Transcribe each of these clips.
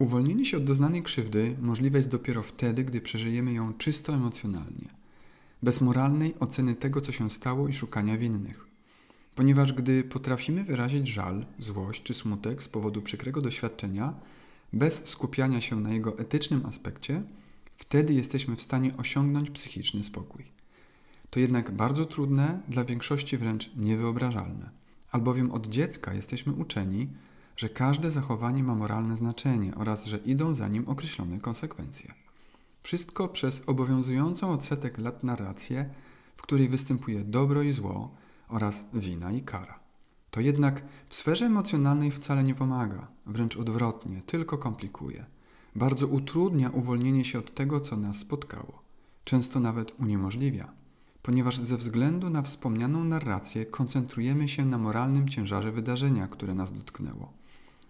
Uwolnienie się od doznanej krzywdy możliwe jest dopiero wtedy, gdy przeżyjemy ją czysto emocjonalnie, bez moralnej oceny tego, co się stało i szukania winnych. Ponieważ gdy potrafimy wyrazić żal, złość czy smutek z powodu przykrego doświadczenia, bez skupiania się na jego etycznym aspekcie, wtedy jesteśmy w stanie osiągnąć psychiczny spokój. To jednak bardzo trudne, dla większości wręcz niewyobrażalne, albowiem od dziecka jesteśmy uczeni, że każde zachowanie ma moralne znaczenie oraz że idą za nim określone konsekwencje. Wszystko przez obowiązującą od setek lat narrację, w której występuje dobro i zło oraz wina i kara. To jednak w sferze emocjonalnej wcale nie pomaga, wręcz odwrotnie, tylko komplikuje. Bardzo utrudnia uwolnienie się od tego, co nas spotkało. Często nawet uniemożliwia, ponieważ ze względu na wspomnianą narrację koncentrujemy się na moralnym ciężarze wydarzenia, które nas dotknęło.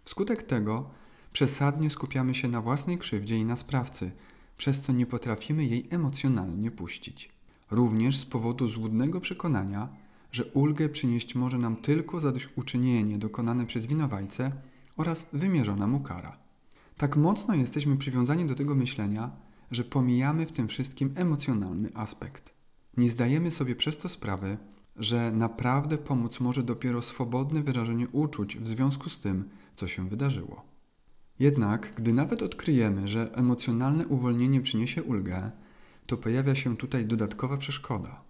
Wskutek tego przesadnie skupiamy się na własnej krzywdzie i na sprawcy, przez co nie potrafimy jej emocjonalnie puścić. Również z powodu złudnego przekonania, że ulgę przynieść może nam tylko zadośćuczynienie dokonane przez winowajcę oraz wymierzona mu kara. Tak mocno jesteśmy przywiązani do tego myślenia, że pomijamy w tym wszystkim emocjonalny aspekt. Nie zdajemy sobie przez to sprawy, że naprawdę pomóc może dopiero swobodne wyrażenie uczuć w związku z tym, co się wydarzyło. Jednak, gdy nawet odkryjemy, że emocjonalne uwolnienie przyniesie ulgę, to pojawia się tutaj dodatkowa przeszkoda.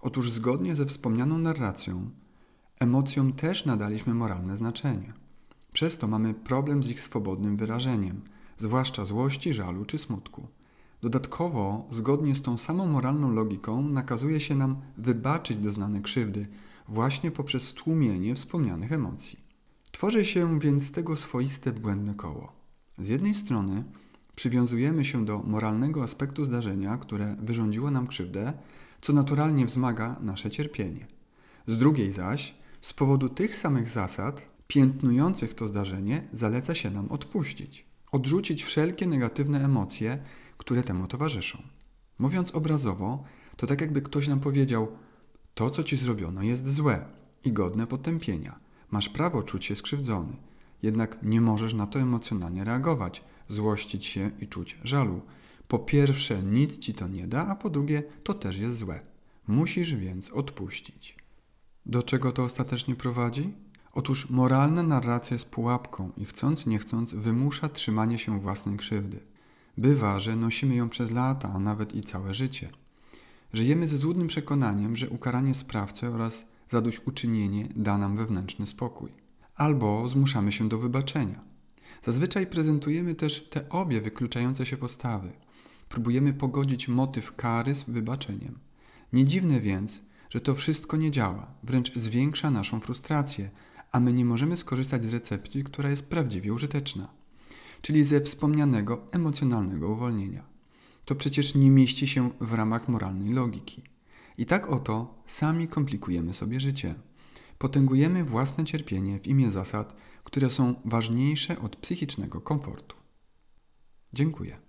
Otóż zgodnie ze wspomnianą narracją, emocjom też nadaliśmy moralne znaczenie. Przez to mamy problem z ich swobodnym wyrażeniem, zwłaszcza złości, żalu czy smutku. Dodatkowo, zgodnie z tą samą moralną logiką, nakazuje się nam wybaczyć doznane krzywdy właśnie poprzez stłumienie wspomnianych emocji. Tworzy się więc z tego swoiste błędne koło. Z jednej strony przywiązujemy się do moralnego aspektu zdarzenia, które wyrządziło nam krzywdę, co naturalnie wzmaga nasze cierpienie. Z drugiej zaś, z powodu tych samych zasad, piętnujących to zdarzenie, zaleca się nam odpuścić, odrzucić wszelkie negatywne emocje, które temu towarzyszą. Mówiąc obrazowo, to tak jakby ktoś nam powiedział: To, co ci zrobiono, jest złe i godne potępienia. Masz prawo czuć się skrzywdzony, jednak nie możesz na to emocjonalnie reagować, złościć się i czuć żalu. Po pierwsze, nic ci to nie da, a po drugie, to też jest złe. Musisz więc odpuścić. Do czego to ostatecznie prowadzi? Otóż moralna narracja jest pułapką i chcąc nie chcąc wymusza trzymanie się własnej krzywdy. Bywa, że nosimy ją przez lata, a nawet i całe życie. Żyjemy ze złudnym przekonaniem, że ukaranie sprawcy oraz zadośćuczynienie da nam wewnętrzny spokój. Albo zmuszamy się do wybaczenia. Zazwyczaj prezentujemy też te obie wykluczające się postawy. Próbujemy pogodzić motyw kary z wybaczeniem. Nie dziwne więc, że to wszystko nie działa, wręcz zwiększa naszą frustrację, a my nie możemy skorzystać z recepty, która jest prawdziwie użyteczna czyli ze wspomnianego emocjonalnego uwolnienia. To przecież nie mieści się w ramach moralnej logiki. I tak oto sami komplikujemy sobie życie. Potęgujemy własne cierpienie w imię zasad, które są ważniejsze od psychicznego komfortu. Dziękuję.